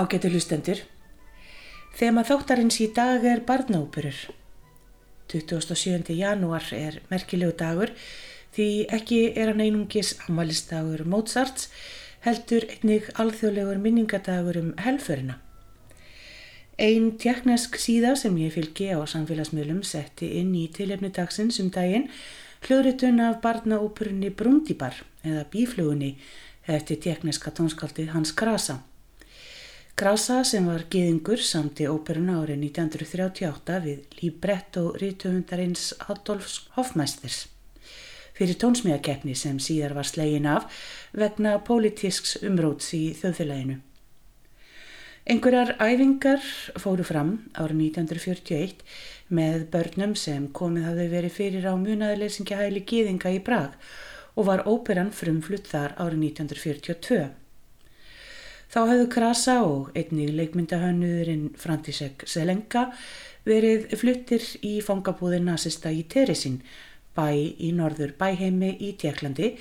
Ágætu hlustendur. Þema þáttarins í dag er barnaóperur. 27. janúar er merkilegu dagur því ekki er hann einungis amalistagur Mozarts heldur einnig alþjóðlegur minningadagur um helförina. Einn tjekknesk síða sem ég fylgi á samfélagsmiðlum setti inn í tilefni dagsins um daginn hljóðritun af barnaóperunni Brundibar eða Bíflugunni eftir tjekkneska tónskaldið Hans Krasa. Grasa sem var geðingur samti óperuna árið 1938 við libretto rítuhundarins Adolfs Hofmeisters fyrir tónsmíðakeppni sem síðar var slegin af vegna pólitísks umróts í þjóðfélaginu. Einhverjar æfingar fóru fram árið 1941 með börnum sem komið hafði verið fyrir á munaðileysingja hæli geðinga í Brag og var óperan frumflutt þar árið 1942. Þá hafðu Krasa og einnig leikmyndahönnuðurinn Frantisek Selenka verið fluttir í fangabúðin nazista í Teresin, bæ í norður bæheimi í Tjekklandi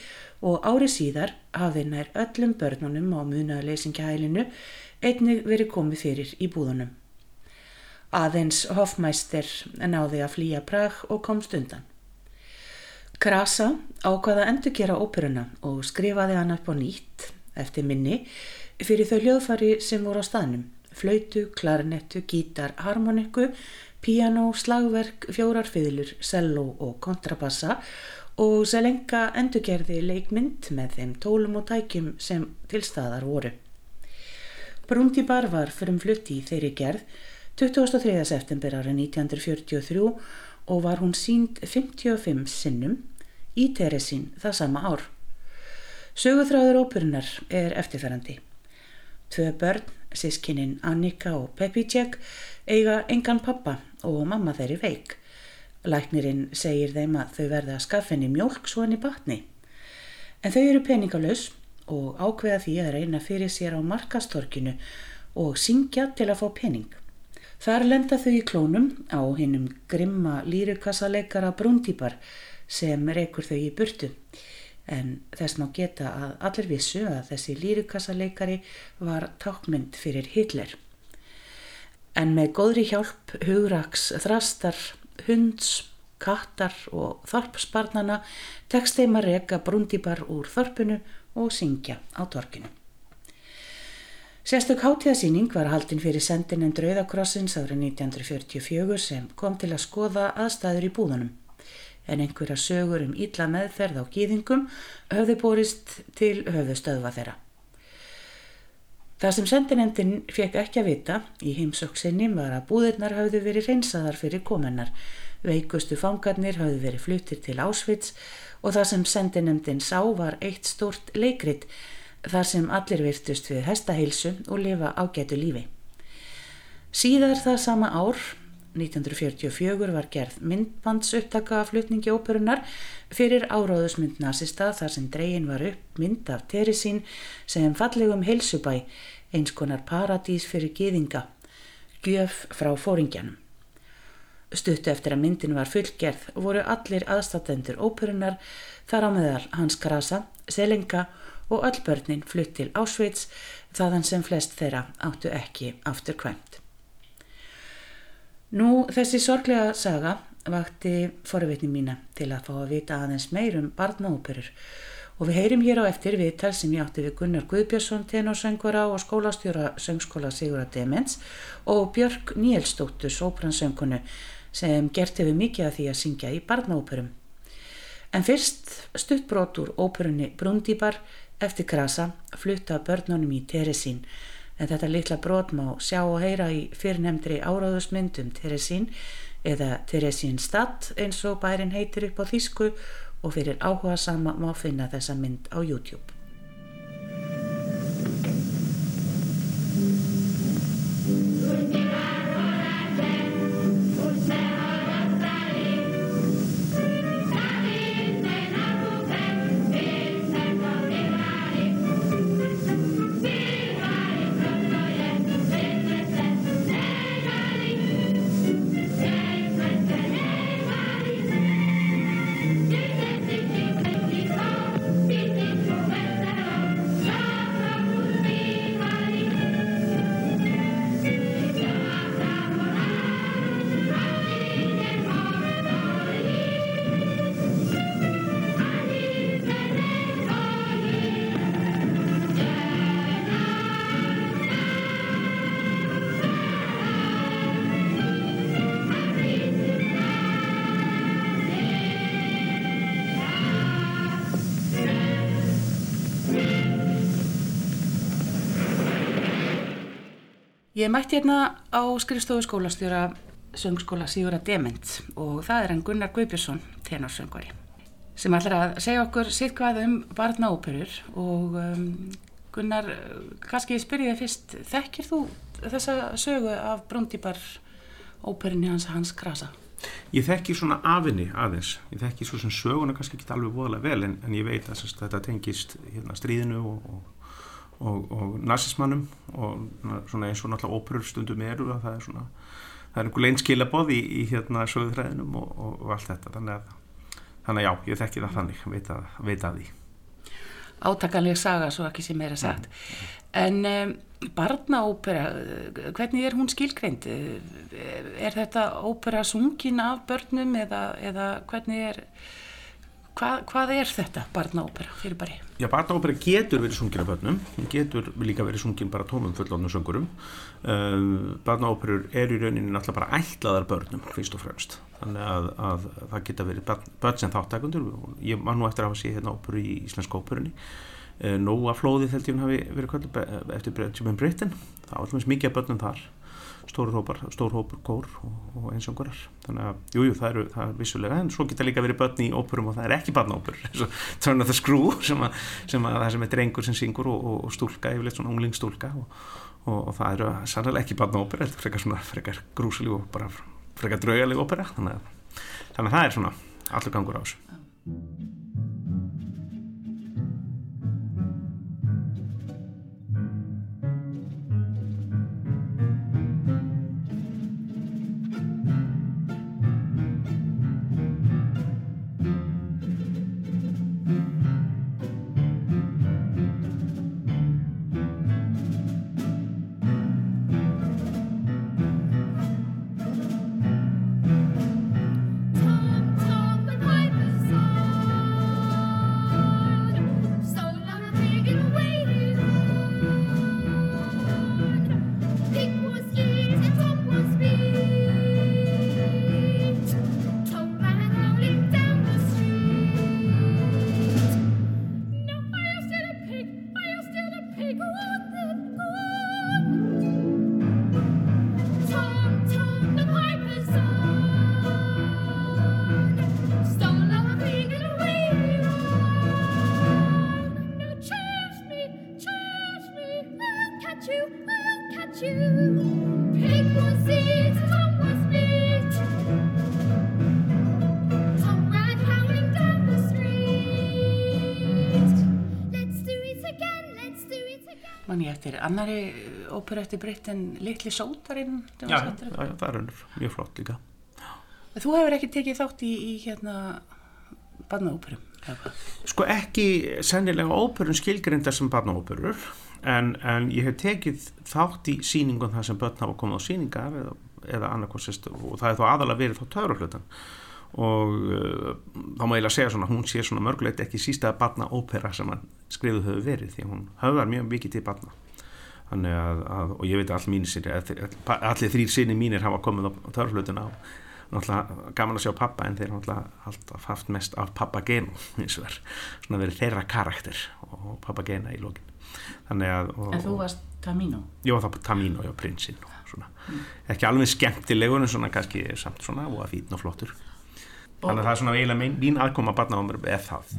og árið síðar hafði nær öllum börnunum á munaðleysingahælinu einnig verið komið fyrir í búðunum. Aðeins Hofmeister náði að flýja Prag og komst undan. Krasa ákvaða endur gera óperuna og skrifaði hann upp á nýtt eftir minni fyrir þau hljóðfari sem voru á staðnum, flautu, klarinettu, gítar, harmoniku, piano, slagverk, fjórarfiðlur, cello og kontrabassa og Selenka endurgerði leikmynd með þeim tólum og tækjum sem til staðar voru. Brundibar var frumflutti í þeirri gerð 23. september árið 1943 og var hún sínd 55 sinnum í Teresin það sama ár. Sögurþráður óperunar er eftirferandi. Tvö börn, sískininn Annika og Pepijek, eiga engan pappa og mamma þeirri veik. Læknirinn segir þeim að þau verða að skaffinni mjölk svo henni batni. En þau eru peningalus og ákveða því að reyna fyrir sér á markastorkinu og syngja til að fá pening. Þar lenda þau í klónum á hinnum grimma lýrukassaleikara brúntýpar sem rekur þau í burtu en þess má geta að allir vissu að þessi lýrukassaleikari var tákmynd fyrir Hitler. En með góðri hjálp hugraks þrastar, hunds, kattar og þorpsbarnana tekst þeim að reka brúndíbar úr þorpunu og syngja á torkinu. Sérstök hátíðasýning var haldinn fyrir sendin en Drauðakrossins árið 1944 sem kom til að skoða aðstæður í búðunum en einhverja sögur um ítla meðferð á gýðingum höfðu borist til höfðustöðva þeirra. Það sem sendinendin fekk ekki að vita í heimsóksinni var að búðirnar höfðu verið reynsaðar fyrir komennar, veikustu fangarnir höfðu verið fluttir til Ásvits og það sem sendinendin sá var eitt stort leikrit þar sem allir virtust við hestaheilsu og lifa ágætu lífi. Síðar það sama ár 1944 var gerð myndbandsupptaka af flutningi óperunar fyrir áráðusmynd nazista þar sem dregin var upp mynd af Teresín sem fallegum heilsubæ, eins konar paradís fyrir geðinga, gjöf frá fóringjanum. Stuttu eftir að myndin var fullgerð voru allir aðstatendur óperunar þar á meðal Hans Grasa, Selenga og öll börnin flutt til Ásveits þaðan sem flest þeirra áttu ekki aftur kvæmt. Nú þessi sorglega saga vakti forvitni mína til að fá að vita aðeins meirum barnaóperur og við heyrim hér á eftir viðtal sem ég átti við Gunnar Guðbjörnsson, tenorsöngvara og skólastjóra söngskóla Sigura Demens og Björg Níelsdóttur, sópransöngunu sem gert hefur mikið að því að syngja í barnaóperum. En fyrst stuttbrót úr óperunni Brundíbar eftir Krasa flutta börnunum í Teresín en þetta litla brot má sjá og heyra í fyrrnemdri áráðusmyndum Teresín eða Teresín Stad eins og bærin heitir upp á þýsku og fyrir áhuga sama má finna þessa mynd á YouTube. Ég mætti hérna á skrifstofu skólastjóra söngskóla Sigurða Dement og það er hann Gunnar Guðbjörnsson, tenorsöngvari, sem ætlar að segja okkur sitt hvað um barnaóperur og um, Gunnar, kannski ég spyrja þig fyrst, þekkir þú þessa sögu af Brúndíbar óperunni hans Hans Krasa? Ég þekki svona afinni aðeins, ég þekki svo sem söguna kannski ekki allveg voðalega vel en, en ég veit að þetta tengist hérna, stríðinu og, og, og, og nazismannum og svona eins og náttúrulega óperur stundum eru að það er svona það er einhver leinskilaboð í, í hérna sögurþræðinum og, og, og allt þetta. Þannig að, þannig að já, ég þekki það þannig veit að, veit að því. Átakanlega saga, svo ekki sem er að sagt. En um, barnaópera hvernig er hún skilgreind? Er þetta ópera sungin af börnum eða, eða hvernig er Hvað, hvað er þetta barnaópera fyrir bari? Já, barnaópera getur verið sungin af börnum, getur líka verið sungin bara tómum fullónu söngurum. Uh, barnaóperur er í rauninni náttúrulega bara ætlaðar börnum, fyrst og fremst. Þannig að, að það geta verið börn, börn sem þáttakundur. Ég var nú eftir að hafa séð hérna óperu í Íslenska óperunni. Uh, Nóa flóðið held ég hún hafi verið kvöldu eftir Benjamin Britten. Það var alltaf mikið börnum þar stór hópar, stór hópur kór og, og einsöngurar þannig að, jújú, jú, það, eru, það er vissulega en svo geta líka verið börn í óperum og það er ekki barnaóper þannig að það skrú sem að, sem að það sem er drengur sem syngur og, og, og stúlka, yfirleitt svona unglingstúlka og það eru sannlega ekki barnaóper þetta frekar svona, frekar grúsileg og bara frekar draugaleg ópera. Þannig að, þannig að það er svona allur gangur á þessu annari óperu eftir breytt en litli sótarinn já, já, já, það er mjög flott líka. Þú hefur ekki tekið þátt í, í hérna barnaóperum? Sko ekki sennilega óperun skilgrindar sem barnaóperur en, en ég hef tekið þátt í síningum þar sem börn hafa komið á síningar eða, eða annarkonsist og það er þá aðalega verið þá törurhlutan og uh, þá má ég lega segja svona hún sé svona mörgulegt ekki sísta barnaópera sem skrifuð höfu verið því hún höfðar mjög mikið til barna. Þannig að, að og ég veit að all mín sinni, allir þrýr sinni mínir hafa komið á törflutuna og náttúrulega gaman að sjá pappa en þeir náttúrulega alltaf haft mest af pappagenu eins og er svona verið þeirra karakter og pappagena í lókin þannig að og, En þú varst Tamino? Var það Tamino, já, prinsinn mm. ekki alveg skemmtilegur en svona kannski samt svona og að fítn og flottur þannig að það er svona eiginlega mín aðkoma að barna á mér eða það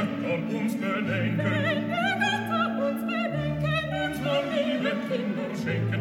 Götter uns gedenken, Götter uns gedenken, unser liebe Kinder schenken,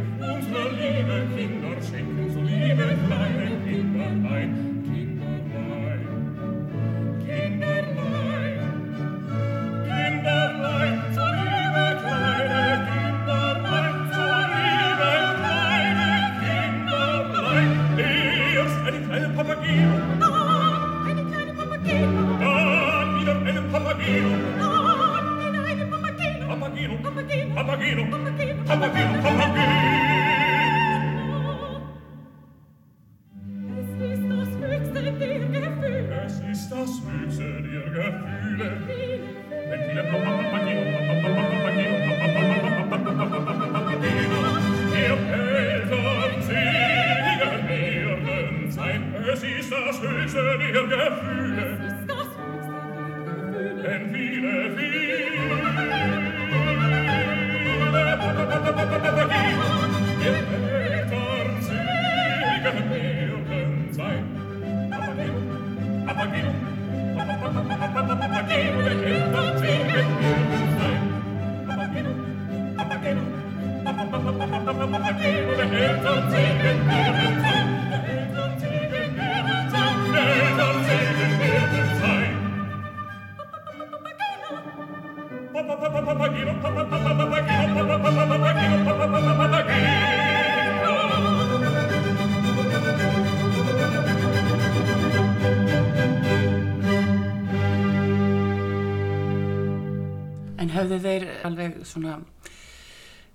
En höfðu þeir alveg svona,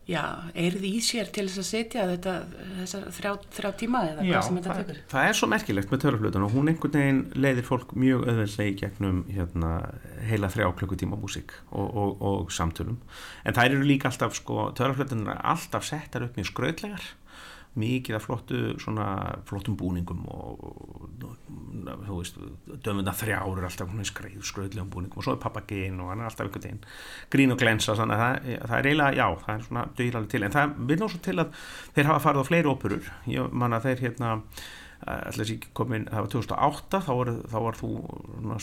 já, eirð í sér til þess að setja þetta, þessar þrjá, þrjá tíma eða Já, hvað sem þetta tekur? það er svo merkilegt með törraflötun og hún einhvern veginn leiðir fólk mjög öðvöldlega í gegnum hérna, heila þrjá klukkutíma músík og, og, og samtölum en það eru líka alltaf sko, törraflötun er alltaf settar upp mjög skrautlegar mikið af flottu svona flottum búningum og, og þú veist, dömunda þrjár er alltaf skreið, skrautlegum búningum og svo er pappaginn og hann er alltaf einhvern veginn grín og glensa, þannig að það, það er eiginlega já, það er svona dögir til, en það vil ná svo til að þeir hafa farið á fleiri óperur. Ég man að þeir hérna allir sér komin, það var 2008 þá var, þá var þú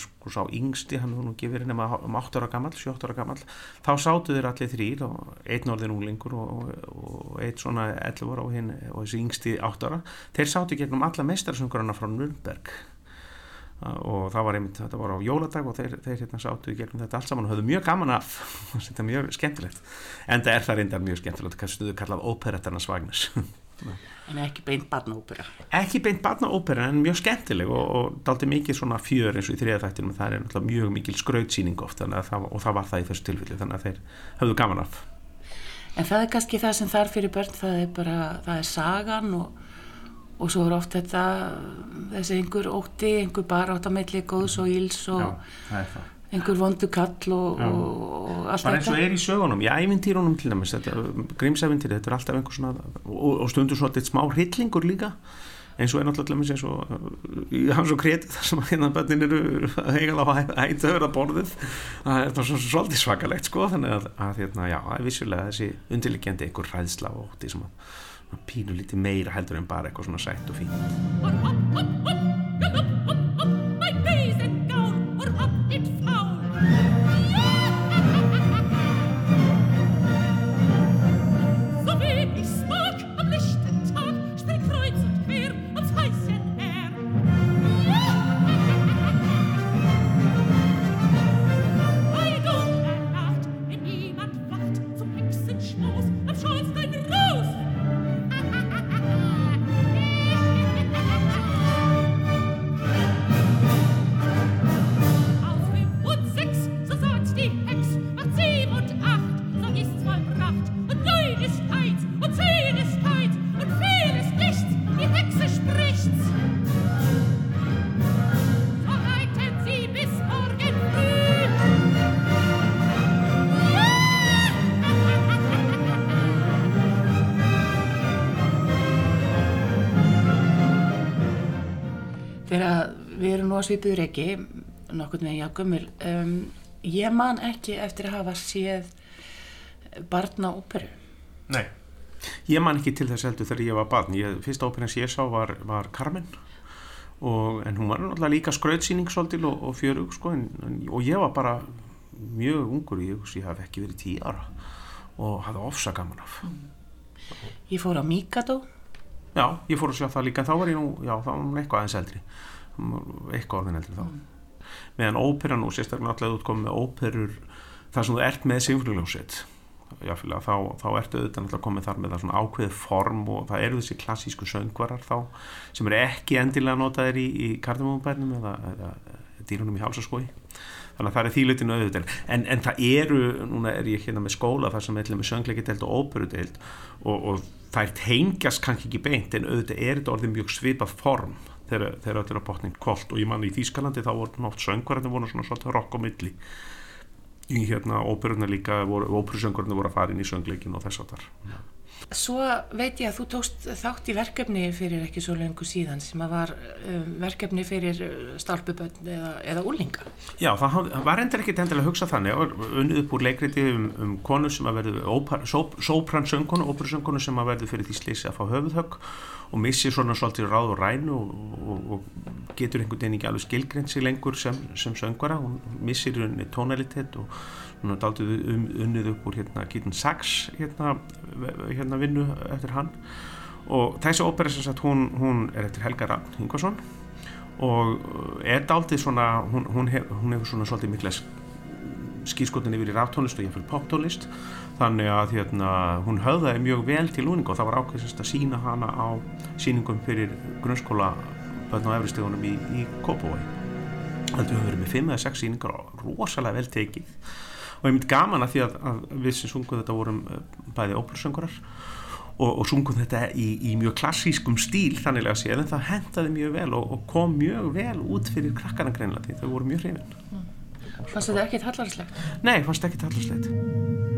sko, sá yngsti, hann var nú ekki verið nema um 8 ára gammal, 7 ára gammal þá sátu þeir allir þrýr og einn orðin unglingur og, og, einn svona 11 ára og, hinn, og þessi yngsti 8 ára. Þeir sátu gegnum alla meistarsöngurana frá Nürnberg. Og það var einmitt, þetta var á jóladag og þeir, þeir hérna sátu gegnum þetta allt saman og höfðu mjög gaman af þetta er mjög skemmtilegt. En það er það reyndar mjög skemmtilegt hvað stuðu kallað óperettarnas Vagnus En ekki beint barnaópera. ekki beint barnaópera en mjög skemmtileg og, og daldi mikið svona fjör eins og í þriða þættinum það er náttúrulega mjög mikil skrautsýning oft það, og það var það í þessu tilfelli þannig að þeir höfðu gaman af. En það er kannski það sem þarf fyrir börn, það er bara, það er sagan og, og svo er oft þetta, þessi einhver ótti, einhver bara átt að meðli góðs og íls og það er það einhver vondu kall og, og, og allt bara eins og þetta. er í sögunum, í ævintýrunum til dæmis grímsævintýri, þetta er alltaf einhver svona og, og stundur svolítið smá hryllingur líka eins og er náttúrulega eins og uh, í hans og kreti þar sem að hérna bönnin eru hegal á hættöður að borðið það er það svo, svolítið svakalegt sko þannig að, að hérna, já, það er vissulega þessi undirliggjandi einhver ræðsla og ótti sem að að pínu lítið meira heldur en bara eitthvað svona sætt og fín svipuður ekki, nokkurn veginn jákumil, um, ég man ekki eftir að hafa séð barnaóperu. Nei. Ég man ekki til þess heldur þegar ég var barn. Ég, Fyrsta óperan sem ég sá var, var Carmen og, en hún var náttúrulega líka skrautsýning svolítil og, og fjörug sko, en, og ég var bara mjög ungur ég, ég haf ekki verið tíu ára og hafði ofsa gaman af. Ég fór á Mikado, Já, ég fór að sjá það líka. Þá var ég nú, já, þá var hún eitthvað aðeins eldri eitthvað orðin eldri þá. Meðan óperan og sérstaklega náttúrulega þú ert komið með óperur þar sem þú ert með jáfnlega, þá, þá ertu auðvitað náttúrulega komið þar með það svona ákveðið form og það eru þessi klassísku söngvarar þá sem eru ekki endilega notaðir í, í kardamónbærnum eða, eða dýrunum í hálsaskói þannig að það er þýlutinu auðvitað. En, en það eru, núna er ég hérna með skóla þar sem er með söngleikideld og óperudeld og, og þær tengjast kannski ekki beint en auðvitað er þetta orðið mjög svipað form þegar þegar er á botnin kolt. Og ég man í Þýskalandi þá voru nátt söngvarandi voru svona svolítið rock á milli. Í hérna óperuna líka voru, óperusöngvarandi voru að fara inn í söngleikin og þess að þar Svo veit ég að þú tókst þátt í verkefni fyrir ekki svo lengur síðan sem að var um, verkefni fyrir stálpubönd eða, eða úlinga. Já, það var endur ekkit endilega að hugsa þannig var unnið upp úr leikriti um, um konu sem að verður sópransöngkonu, óperusöngkonu sem að verður fyrir því slýsi að fá höfuðhögg og missir svona svolítið ráð og rænu og, og, og getur einhvern veginn ekki alveg skilgreint sig lengur sem, sem söngvara, hún missir tónalitet og hún er daldið um, unnið upp úr hérna Keaton Sachs hérna, hérna vinnu eftir hann. Og þessi ópera sem sagt hún, hún er eftir Helga Ragn Ingvarsson. Og er daldið svona hún, hún, hef, hún hefur svona svolítið mikla skýrskotin yfir í ráftónlist og ég fyrir poptónlist. Þannig að hérna, hún höfðaði mjög vel til úninga og það var ákveðsast að sína hana á síningum fyrir grunnskóla bönn á efristegunum í, í Kópavói heldur við höfum verið með 5 eða 6 síningar og rosalega vel tekið og ég myndi gaman að því að, að við sem sungum þetta vorum eh, bæði óperusöngurar og, og sungum þetta í, í mjög klassískum stíl þannig að séð en það hendaði mjög vel og, og kom mjög vel út fyrir krakkarna greinlega því þau voru mjög hrifin Fannst þetta ekkit hallarslegt? Nei, fannst ekki tallarslegt Can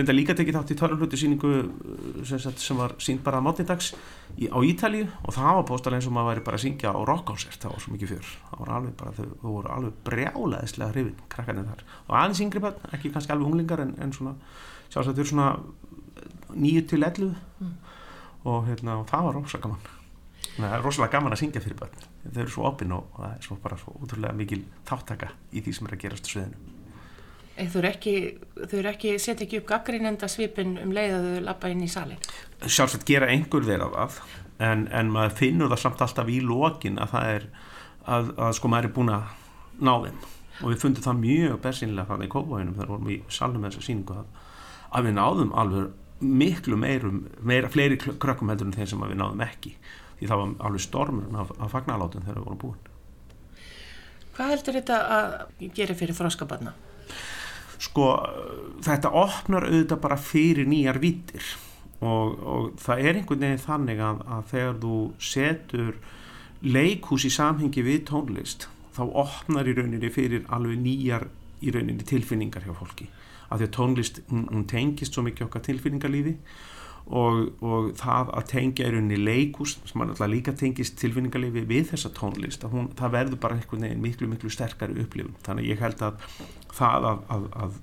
Er enda líka tekið þátt í törluhlutu síningu sem, sagt, sem var sínd bara mátindags í, á Ítalíu. Og það var bóstalega eins og maður væri bara að syngja á rockkonsert, það var svo mikið fyrr það var alveg bara, þau, voru alveg brjálaðislega hrifin, krakkarnir þar. Og aðeins yngri bönn, ekki kannski alveg unglingar en, en svona, sjálfsagt þau svona 9 til 11 og, hérna, og það var rosa gaman. Að það er rosalega gaman að syngja fyrir bönn þau eru svo opinn og, og það er svo bara svo útrúlega mikil þáttaka í því sem er að gerast á sviðinu. Eh, Þau eru ekki, ekki, setja ekki upp gaggrínenda svipin um leið að þau lappa inn í salin. sjálfsagt gera einhver vera það en, en maður finnur það samt alltaf í lokin að það er að, að sko maður er búin að ná þeim og við fundum það mjög bersinlega þannig í kópavænum þegar vorum í salnum með þessa síningu að, að við náðum alveg miklu meirum, meira, fleiri krökkum heldur en þeir sem við náðum ekki því það var alveg stormur af, af fagnalátum þegar við vorum búin Hvað heldur þetta að gera fyrir þróskabarna? Sko þetta opnar auðvitað bara fyrir nýjar vítir og, og það er einhvern veginn þannig að, að þegar þú setur leikhús í samhengi við tónlist þá opnar í rauninni fyrir alveg nýjar í rauninni tilfinningar hjá fólki. Af því að tónlist, hún, hún tengist svo mikið okkar tilfinningarlífi og, og það að tengja í rauninni leikhús sem er alltaf líka tengist tilfinningarlífi við þessa tónlist, að hún, það verður bara einhvern veginn miklu, miklu sterkari upplifun. Þannig að ég held að það að, að, að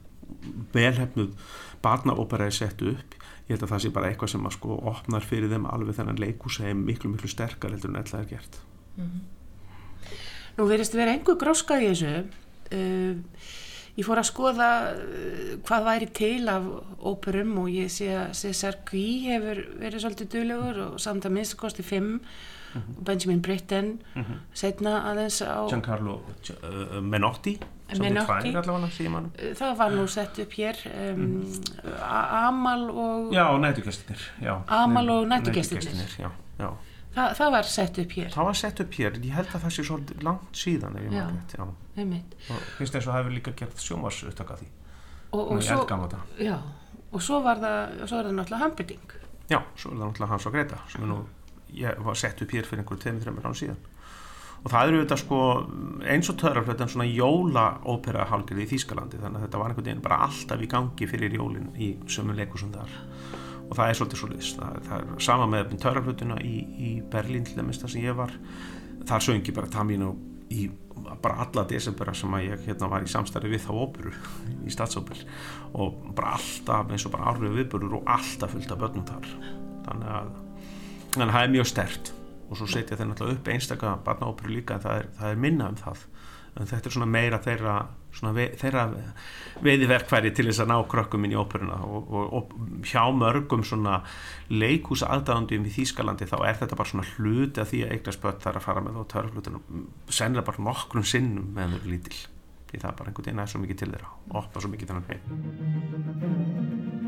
velhefnuð barnaópera er sett upp ég held að það sé bara eitthvað sem að sko opnar fyrir þeim alveg þennan leikhús sem er miklu, miklu sterkar heldur en ella er gert. Nú verðist vera einhver gróska í þessu. Uh, ég fór að skoða uh, hvað væri til af óperum og ég sé að César Guy hefur verið svolítið duglegur og samt að minnstakosti 5 og Benjamin Britten setna aðeins á Giancarlo uh, Menotti Menotti. allavega mann það var nú sett upp hér um, A- Amal og Já, nætugestinir. Amal og Nei, næturgestirnir. já, já. Það, það var sett upp hér. Það var sett upp hér, ég held að það sé svo langt síðan ef ég maður rétt, já. einmitt. Og finnst eins og hafi líka gert sjómars upptaka því, og, og, svo, já, og svo var það svo er það náttúrulega Humperdinck Já, svo er það náttúrulega Hans og Greta sem er nú, ég var sett upp hér fyrir einhverju tveimur, þreimur án síðan. Og það eru þetta sko eins og törraflötan svona jólaópera hálgirði í Þýskalandi þannig að þetta var einhvern veginn bara alltaf í gangi fyrir jólin í sömu leikusum þar og það er svolítið svolítið það, það er sama með törraflötuna í, í Berlín til dæmis þar sem ég var. Þar söngi bara Tamino í bara alla desembera sem að ég hérna var í samstarfi við þá óperu í stadsóper og bara alltaf eins og bara árlega viðbörur og alltaf fullt af börnum þar. Þannig að, þannig að það er mjög stert og svo setja þeir náttúrulega upp einstakka barnaóperu líka en það er, það er minna um það. En þetta er svona meira þeirra, ve, þeirra veiðverkfæri til þess að ná krökkum inn í óperuna. Og, og, og hjá mörgum svona leikúsa aðdáðandum í Þýskalandi þá er þetta bara svona hluti að því að eignast börn þarf að fara með þá törflutunum sennilega bara nokkrum sinnum með þau lítil. Því það er bara einhvern veginn að svo mikið til þeirra og opna svo mikið þennan heim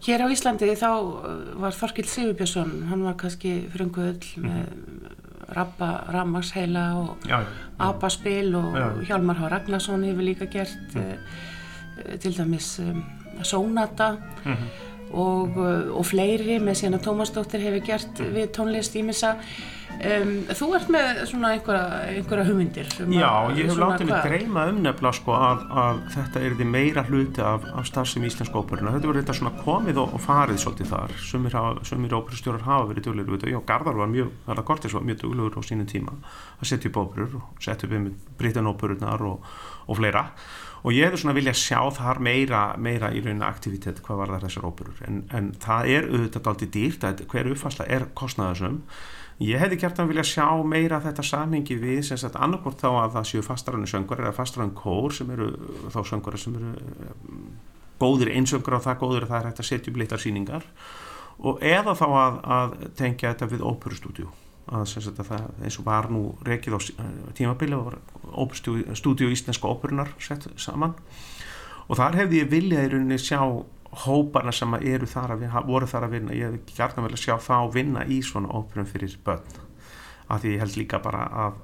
Hér á Íslandi þá uh, var Þorkild Sigurbjörnsson, hann var kannski frönguðl með rabba, rammagsheila og já, abaspil og Já. Hjálmar H. Ragnarsson hefur líka gert uh, til dæmis um, Sónata. Og, uh, og fleiri með síðan að Tómasdóttir hefur gert við tónlist ímissa um, Þú ert með svona einhverja, einhverja hugmyndir um Já, að- ég hef látið mig dreyma um nefnilega sko að, að þetta er því meira hluti af, af starfsemi íslensku óperuna. Þetta verður þetta svona komið og, og farið svolítið þar. Sumir, hafa- sumir óperustjórar hafa verið duglegur við þetta. Já, Garðar var mjög, Garðar Kortis var mjög duglegur á sínum tíma að setja upp óperur og setja upp um Britann óperunar og, og fleira. Og ég hefði svona viljað sjá þar meira, meira í rauninni aktivitet hvað var það þessar óperur. En, en það er auðvitað aldrei dýrt að hver uppfærsla er kostnaðarsum. Ég hefði gert að vilja sjá meira þetta samhengi við sem sagt annarkvort þá að það séu fastarannu söngur eða fastarannu kór sem eru þá söngur sem eru um, góðir einsöngur á það, góðir að það er hægt að setja upp litlar síningar og eða þá að, að tengja þetta við óperustúdíu að sem sagt að það eins og var nú rekið á eh, tímabili og óperustúdíu íslenska óperunar sett saman. Og þar hefði ég viljað í rauninni sjá hóparna sem að eru þar að vinna, voru þar að vinna, ég hefði gert að vilja sjá þá vinna í svona óperum fyrir börn. Af því ég held líka bara að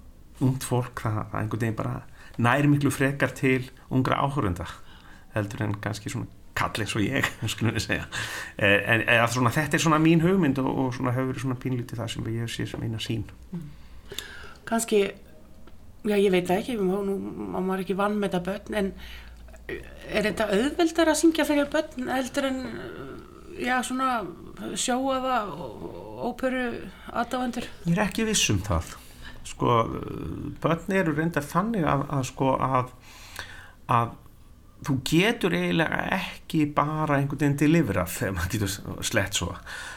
ungt fólk það, einhvern veginn bara næri miklu frekar til ungra áhörunda heldur en kannski svona kall eins og ég, skulum við segja. Eh, en, en svona, þetta er svona mín hugmynd og, og svona hefur svona pínlítið það sem ég sé sem eina sín kannski já ég veit ekki, má, nú má maður ekki vann með þetta börn en er þetta auðveldar að syngja fyrir börn heldur en já svona sjóaða óperu aðdáendur? Ég er ekki viss um það. Sko, börn eru reyndar þannig að, að sko að, að þú getur eiginlega ekki bara einhvern veginn deliverað þegar maður getur slett svo.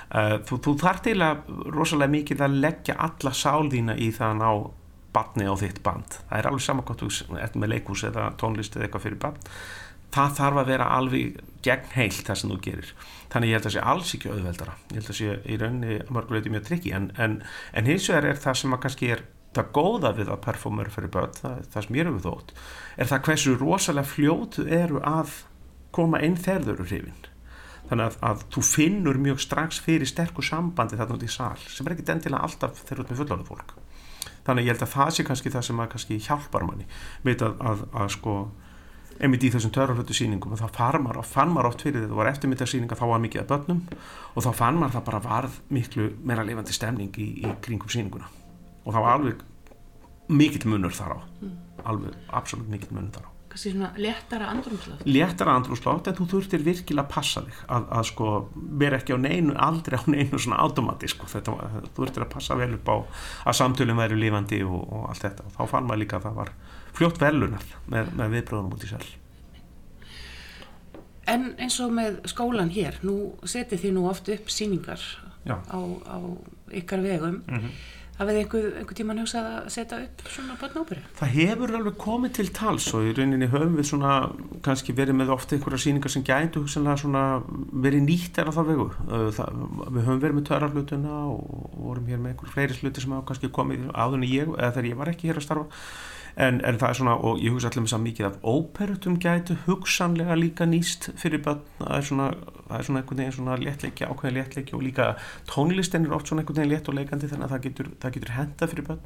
Uh, þú, þú þarf eiginlega rosalega mikið að leggja alla sál þína í það að ná barni á þitt band. Það er alveg saman hvort þú ert með leikús eða tónlist eða eitthvað fyrir band það þarf að vera alveg gegn heilt það sem þú gerir. Þannig ég held að sé alls ekki auðveldara. Ég held að sé í rauninni að mörguleiti mjög trikki en, en, en hins vegar er það sem að kannski er það góða við að performera fyrir börn það, það sem ég eru þótt er það hversu rosalega fljótu eru að koma inn þau eru hrifin. Þannig að, að þú finnur mjög strax fyrir sterkur sambandi þarna út í sal sem er ekki endilega alltaf þegar þú ert með fullorðið fólk þannig að ég held að það sé kannski það sem að kannski hjálpar manni. Með að, að, að sko einmitt í þessum törraflötu sýningum og þá fann maður, fann maður oft fyrir þetta það var eftirmyndarsýninga þá var mikið að börnum og þá fann maður það bara varð miklu meira lifandi stemning í, í kringum sýninguna. Og það var alveg mikill munur þar á. Alveg absolutt mikill munur þar á kannski svona léttara andrumslátt léttara andrúslátt en þú þurftir virkilega að passa þig að, að sko vera ekki á neinu aldrei á neinu svona automatísk sko. þetta, þú þurftir að passa vel upp á að samtölum væri lifandi og, og allt þetta. Og þá fann maður líka að það var fljótt velunar með, með viðbröðunum út í sel. En eins og með skólan hér nú setið þið nú oft upp síningar á, á ykkar vegum Hafið einhver, einhver tíman hugsað að setja upp svona barnáperu? Það hefur alveg komið til tals og í rauninni höfum við svona kannski verið með ofta einhverja síningar sem gætu hugsanlega svona verið nýtt er á það vegu. Það, við höfum verið með törraflutuna og vorum hér með einhver fleiri sluti sem hafa kannski komið áður en ég, eða þegar ég var ekki hér að starfa en, en það er svona, og ég hugsa allir með það mikið af óperutum gætu hugsanlega líka nýst fyrir börn. Það er svona, það er svona einhvern veginn svona léttleiki, ákveðin léttleiki og líka tónlistin er oft svona einhvern veginn létt og leikandi þannig að það getur, getur henda fyrir börn.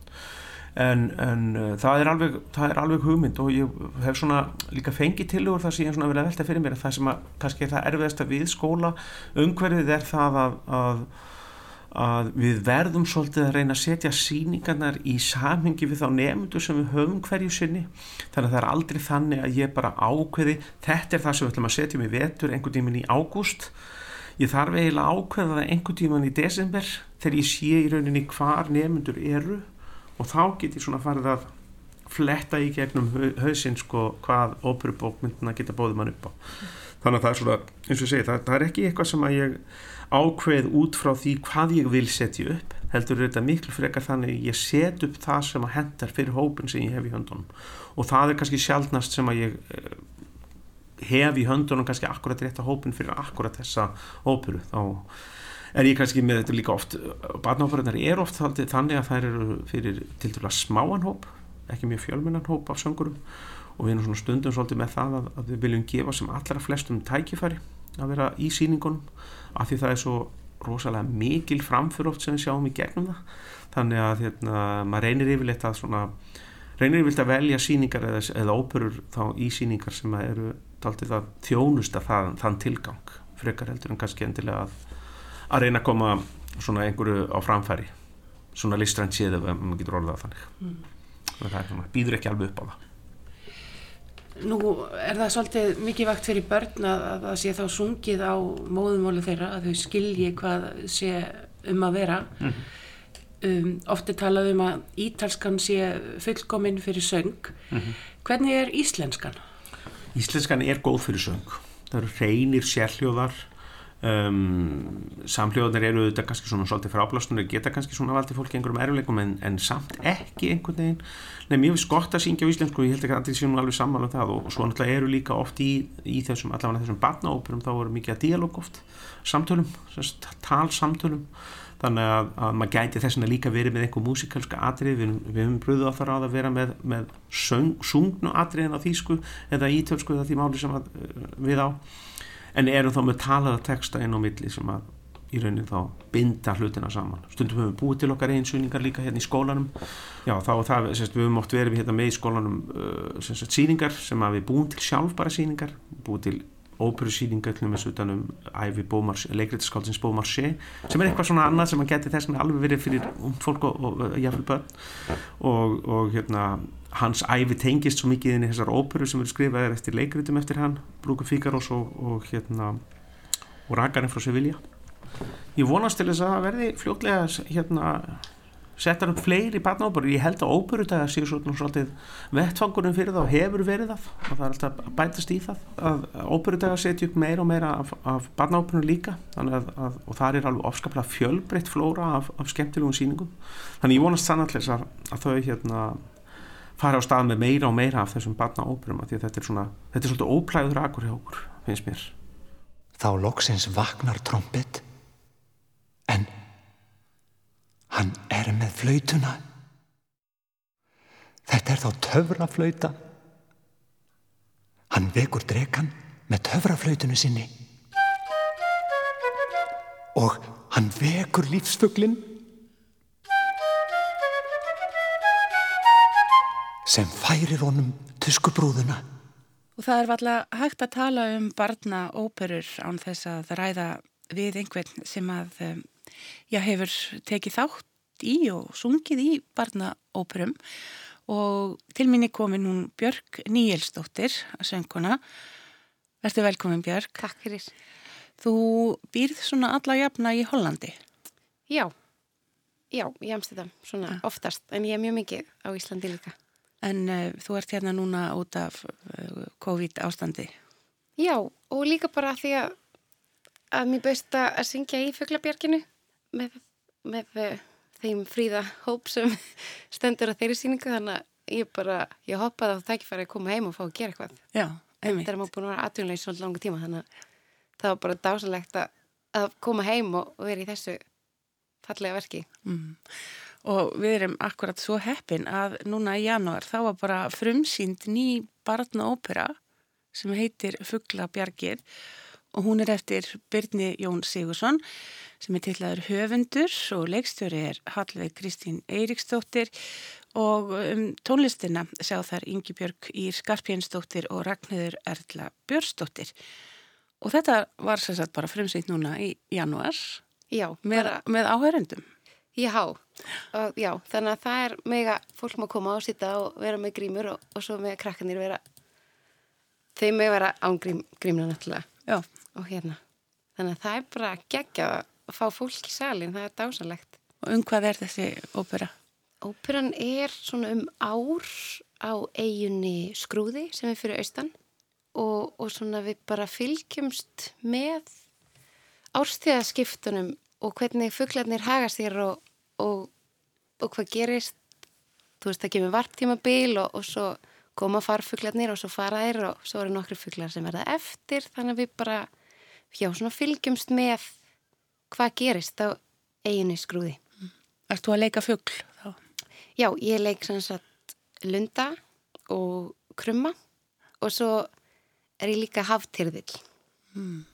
En, en uh, það, er alveg, það er alveg hugmynd og ég hef svona líka fengið tilugur það sem ég hef svona verið að velta fyrir mér. Það sem að kannski er það erfiðasta við skóla umhverfið er það að, að að við verðum svolítið að reyna að setja síningarnar í samhengi við þá nefndur sem við höfum hverju sinni. Þannig að það er aldrei þannig að ég bara ákveði þetta er það sem við ætlum að setja mig vetur einhvern tíman í ágúst. Ég þarf eiginlega ákveða það einhvern tíman í desember þegar ég sé í rauninni hvar nefndur eru og þá get ég svona farið að fletta í gegnum hausinn sko hvað óperubókmyndina geta bóðið mann upp á. Þannig að það er svona, eins og ég segi, það, það er ekki eitthvað sem að ég ákveð út frá því hvað ég vil setja upp heldur þetta miklu frekar þannig ég set upp það sem að hendar fyrir hópin sem ég hef í höndunum. Og það er kannski sjálfnast sem að ég eh, hef í höndunum kannski akkurat rétt að hópin fyrir akkurat þessa óperu þá er ég kannski með þetta líka oft barnáperunar er oft þannig að það eru fyrir til dæla smáan hóp ekki mjög fjölmennan hóp af söngurum og við erum svona stundum svolítið með það að, að við viljum gefa sem allra flestum tækifæri að vera í síningunum af því það er svo rosalega mikil framfyrir oft sem við sjáum í gegnum það. Þannig að hérna, maður reynir yfirleitt að svona, reynir yfirleitt að velja síningar eða, eða óperur þá í síningar sem eru taldið að þjónusta það, þann tilgang frekar heldur en kannski endilega að, að reyna að koma svona einhverju á framfæri. Svona listrænt séð ef maður getur orðað þannig. Mm. það er svona, býður ekki alveg upp á það Nú er það svolítið mikið vakt fyrir börn að það sé þá sungið á móðumólu þeirra að þau skilji hvað sé um að vera. Mm. Um, ofti talað um að ítalskan sé fullkominn fyrir söng. Mm -hmm. Hvernig er íslenskan? Íslenskan er góð fyrir söng. Það eru reynir sérhljóðar Um, samhljóðanir eru þetta kannski svona svolítið fráblastunir geta kannski svona valdið fólki einhverjum erfileikum en, en samt ekki einhvern veginn. Nefnum ég finnst gott að syngja á íslensku ég held ekki að allir séum alveg sammála um það og svo náttúrulega eru líka oft í, í þessum allavega þessum barnaóperum þá eru mikið að díalóg oft samtölum, talsamtölum. Þannig að, að maður gæti þess að líka verið með einhver músikalska atrið við, við höfum bröðið á það ráð að vera með, með sungnu atriðin á þýsku eða ítölsku eða því máli sem að, við á en erum þá með talaða texta inn á milli sem að í raunin þá binda hlutina saman. Stundum höfum við búið til okkar einsýningar líka hérna í skólanum. Já þá það, sérst, við höfum oft verið hérna með í skólanum uh, sérst, síningar sem að við búum til sjálf bara síningar búið til óperusýninga utanum æfi leikriðsskálsins Beaumarchais sem er eitthvað svona annað sem að geti þess að alveg verið fyrir fólk og, og, og jáfnvel börn. Og, og hérna hans æfi tengist svo mikið inn í þessar óperu sem eru skrifaðir eftir leikriðum eftir hann Brúku Fíkarós og hérna og Rakarinn frá Sevilla. Ég vonast til þess að verði fljóklega hérna setjar upp fleiri barnaóperur, ég held að óperudagar séu svolítið vettfangurum fyrir það og hefur verið það. Og það er alltaf bætast í það að óperudagar setju upp meira og meira af, af barnaóperunum líka. Að, að, og það er alveg ofskaplega fjölbreytt flóra af, af skemmtilegum síningum þannig ég vonast sannallis að, að þau hérna fara á stað með meira og meira af þessum barnaóperum að þetta er svona, þetta er svolítið óplæður akkur hjá okkur, finnst mér. Þá loksins vagnar trombett en Hann er með flautuna. Þetta er þá töfraflauta. Hann vekur drekan með töfraflautunu sinni. Og hann vekur lífsfuglinn sem færir honum tuskubrúðuna. Og það er alltaf hægt að tala um barnaóperur án þess að ræða við einhvern sem að já, hefur tekið þátt í og sungið í barnaóperum og til minni komin hún Björg Níelsdóttir að sönguna. Verður velkomin Björg. Takk fyrir. Þú býrð svona alla jafna í Hollandi. Já, já, í Amsterdam, svona ja. oftast, en ég er mjög mikið á Íslandi líka. En uh, þú ert hérna núna út af uh, COVID ástandi. Já, og líka bara því að, að mér bauðst að syngja í Föglabjörginu með, með uh, þeim fríða hóp sem stendur á þeirri síningu þannig að ég bara, ég hoppaði á tækifæri að koma heim og fá að gera eitthvað. Já, einmitt. Þegar maður búin að vera atvinnlega í svolítið langa tíma þannig að það var bara dásalegt að, að koma heim og, og vera í þessu fallega verki. Og við erum akkurat svo heppin að núna í janúar þá var bara frumsýnd ný barnaópera sem heitir Fuglabjargir og hún er eftir Byrni Jón Sigursson sem er tillaður höfundur og leikstjóri er Hallveig Kristín Eiríksdóttir og um tónlistina sjá þar Ingi Björg Ír Skarpjensdóttir og Ragnhildur Erla Björnsdóttir. Og þetta var sagt bara frumsýnd núna í janúar Já, með, með áhörundum. já, og, já, þannig að það er mega fólk má koma og sitta og vera með grímur og, og svo með krakkanir vera, þeim með vera án grím, grímna náttúrulega Já, og hérna. Þannig að það er bara geggja að fá fólk í salin, það er dásalegt. og um hvað er þessi ópera? Óperan er svona um ár á eiginni skrúði sem er fyrir austan og, og svona við bara fylgjumst með árstíðaskiptunum og hvernig fuglarnir haga sér og, og, og hvað gerist. Þú veist, það kemur varptímabil og, og svo koma farfuglarnir og svo fara þeir og svo eru nokkru fuglar sem verða eftir þannig að við bara, já, svona fylgjumst með hvað gerist á eiginni skrúði. Ert þú að leika fugl þá? Já, ég leik sem sagt lunda og krumma og svo er ég líka haftyrðil. Eftir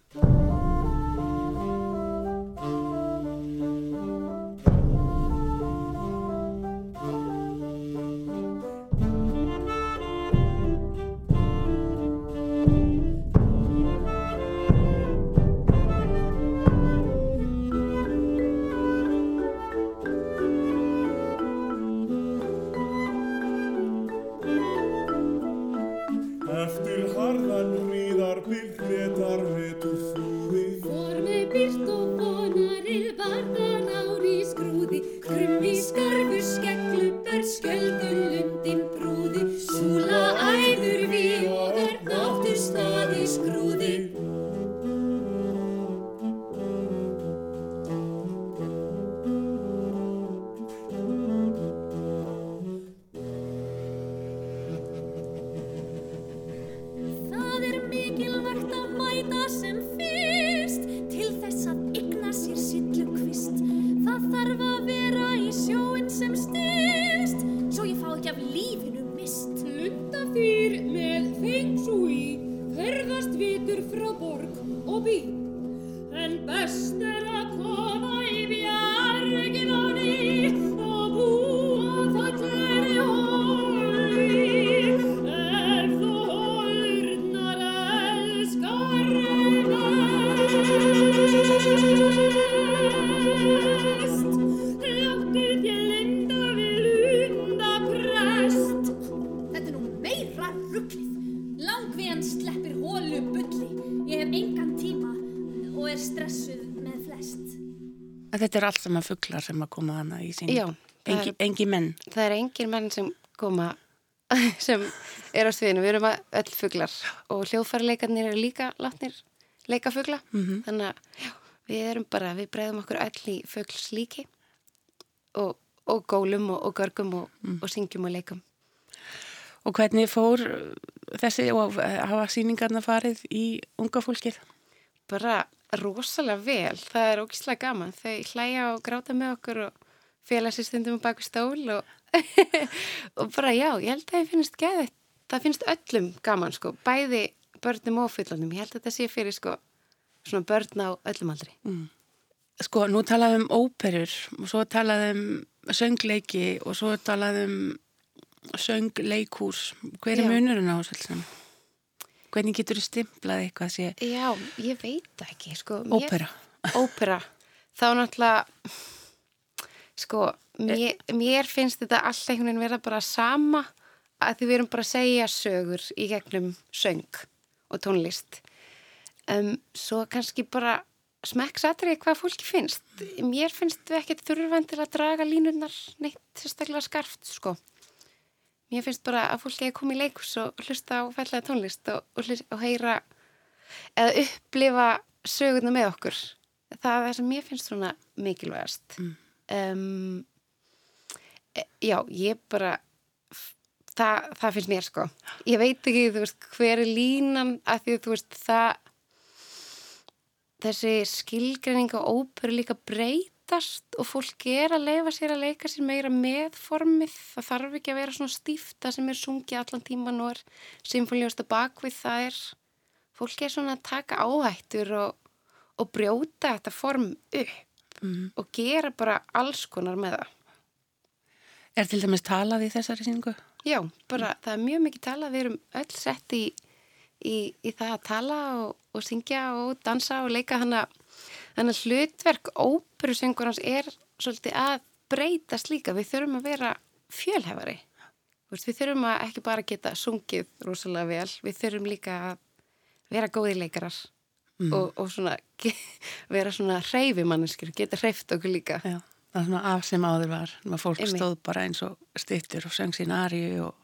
Að Þetta er allt saman fuglar sem að koma hana í sín. Já, Engi, engi menn. Það er engin menn sem koma sem er á sviðinu. Við erum að öll fuglar og hljóðfærileikarnir eru líka látnir leika fugla. Þannig að já, við erum bara, við bregðum okkur öll í fugls líki og, og gólum og, og görgum og, og syngjum og leikum. Og hvernig fór þessi og hafa síningarna farið í unga fólkið? bara rosalega vel. Það er ógislega gaman. Þau hlæja og gráta með okkur og fela sér stundum á baku stól og, og bara já, ég held að það finnst geðið. Það finnst öllum gaman sko, bæði börnum og fullonum. Ég held að þetta sé fyrir sko svona börn á öllum aldri. Sko, nú talaðum um óperur og svo talaðum um söngleiki og svo talaðum um söngleikús. Hver er munurinn á þessu saman? Hvernig getur þú stimplað eitthvað sé Já, ég veit ekki sko. Mér- ópera? ópera. Þá náttúrulega sko, mér, mér finnst þetta alltaf einhvern veginn vera bara sama að því við erum bara að segja sögur í gegnum söng og tónlist. Um, svo kannski bara smekksatrið hvað fólki finnst. Mér finnst við ekkert þurfan til að draga línurnar neitt sérstaklega skarft sko mér finnst bara að fólki að koma í leikus og hlusta á fallega tónlist og, og, og heyra eða upplifa sögurna með okkur. Það er það sem mér finnst svona mikilvægast. Um, já, ég bara það, það finnst mér sko. Ég veit ekki, þú veist, hver er línan að því, þú veist, það þessi skilgreining á óperu líka breytast og fólk er að leifa sér að leika sér meira með formið. Það þarf ekki að vera svona stífta sem er sungið allan tíman og er symfónljósta bakvið það er fólk er svona að taka áhættur og, og brjóta þetta form upp og gera bara alls konar með það. Er til dæmis talað í þessari síningu? Já, bara það er mjög mikið talað, við erum öll sett í, í, í það að tala og, og syngja og dansa og leika þannig að hlutverk óperusöngurans er svolítið að breytast líka, við þurfum að vera fjölhefari, við þurfum að ekki bara geta sungið rosalega vel, við þurfum líka að vera góði leikarar og, og svona vera svona hreyfimanneskir, geta hreyft okkur líka. Já. Það er svona af sem áður var. Fólk Einmitt. stóð bara eins og stýttur og söng sín aríu og,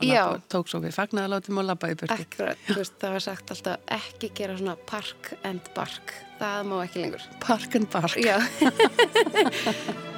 og tók svo við fagnaðalátum og labbaði í burti. Akkurat, veist, það var sagt alltaf ekki gera svona park and bark, það má ekki lengur. Park and bark. Já.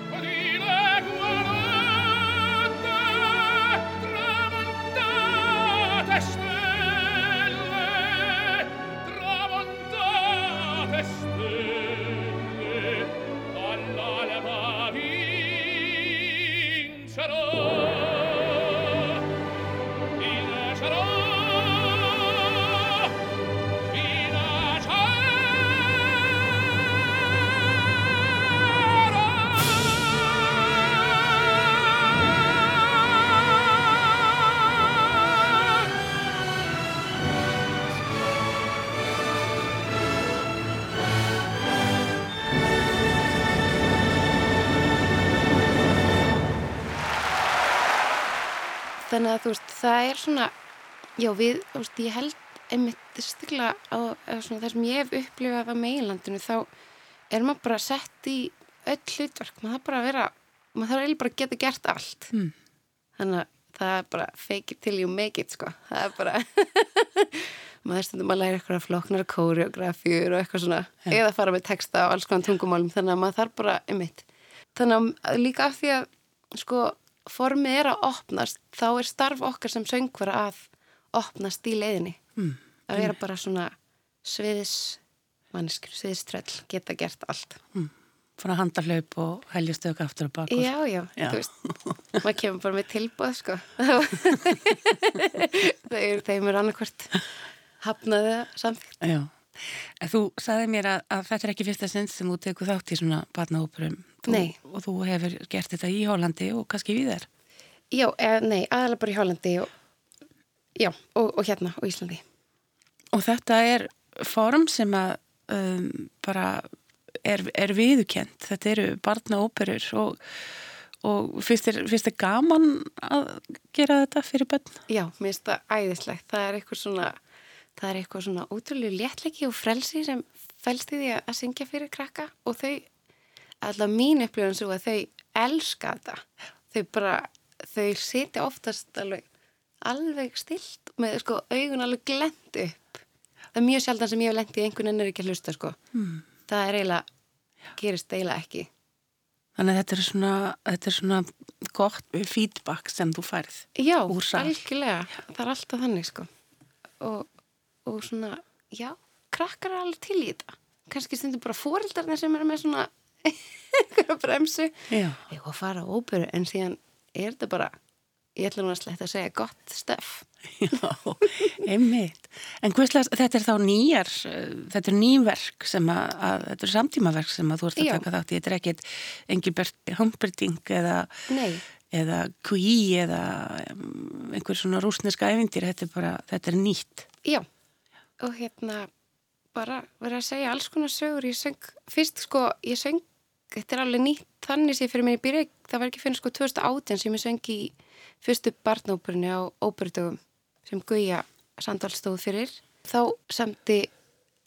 Þannig að þú veist, það er svona, já við, þú veist, ég held einmitt stikla á svona, það sem ég hef upplifað á meilandinu, þá er maður bara sett í öll hlutverk, maður þarf bara að vera, maður þarf eiginlega bara að geta gert allt. Mm. Þannig að það er bara fake it till you make it, sko. Það er bara, maður stundum að læra eitthvað flóknar kóreografjur og eitthvað svona, eða fara með texta á alls konar tungumálum, þannig að maður þarf bara, einmitt. Þannig að líka af því að, sko, formið er að opnast, þá er starf okkar sem söngvara að opnast í leiðinni. Mm. Að vera bara svona sviðis manneskir, sviðiströll, geta gert allt. Frá handarhlaup og heljastöku aftur og bakur. Já, já, Já. þú veist, maður kemur bara með tilbúð, sko. þeir, þeim er annarkvort hafnaði samþýrt. Já. En þú sagði mér að, að þetta er ekki fyrsta sinn sem þú tekur þátt í svona Nei. Og þú hefur gert þetta í Hólandi og kannski við þér. Já, eða, nei, aðalega bara í Hollandi og, já, og, og hérna á Íslandi. Og þetta er form sem að um, bara er, er viðukent. Þetta eru barnaóperur og, og finnst þér, finnst þér gaman að gera þetta fyrir börn? Já, mér finnst það æðislegt. Það er eitthvað svona, það er eitthvað svona ótrúlega léttleiki og frelsi sem fælst í því að syngja fyrir krakka og þau, alltaf mín upplifun svo að þau elska þetta. Þau bara, þau sitja oftast alveg, alveg stilt með sko augun alveg glend upp. Það er mjög sjaldan sem ég hef lent í einhvern ennur ekki að hlusta sko. Mm. Það er eiginlega, gerist eiginlega ekki. Þannig að þetta er svona, þetta er svona gott feedback sem þú færð. Já, algjörlega. Það er alltaf þannig, sko. Og, og svona, já, krakkar er alveg til í þetta. Kannski stundum bara fóreldarnir sem eru með svona einhverja bremsu. Að fara á óperu, en síðan er þetta bara, ég ætla nú að sletta að segja gott stöf. Já, einmitt. En hvistlega, þetta er þá nýjar, þetta er nýverk sem að, að þetta er samtímaverk sem að þú ert að Já. taka þátt. Þetta er ekkit Engilbert Humperdinck eða, Nei, eða Kui eða um, einhver svona rúsneska ævindir. Þetta er bara, þetta er nýtt. já. Og hérna, bara verið að segja alls konar sögur. Ég söng, fyrst sko, ég söng, þetta er alveg nýtt þannig sem fyrir mér í byrja, það var ekki fyrir sko 2018 sem ég söng í fyrstu barnóperinu á óperudögum sem Guja Sandal stóð fyrir. Þá samti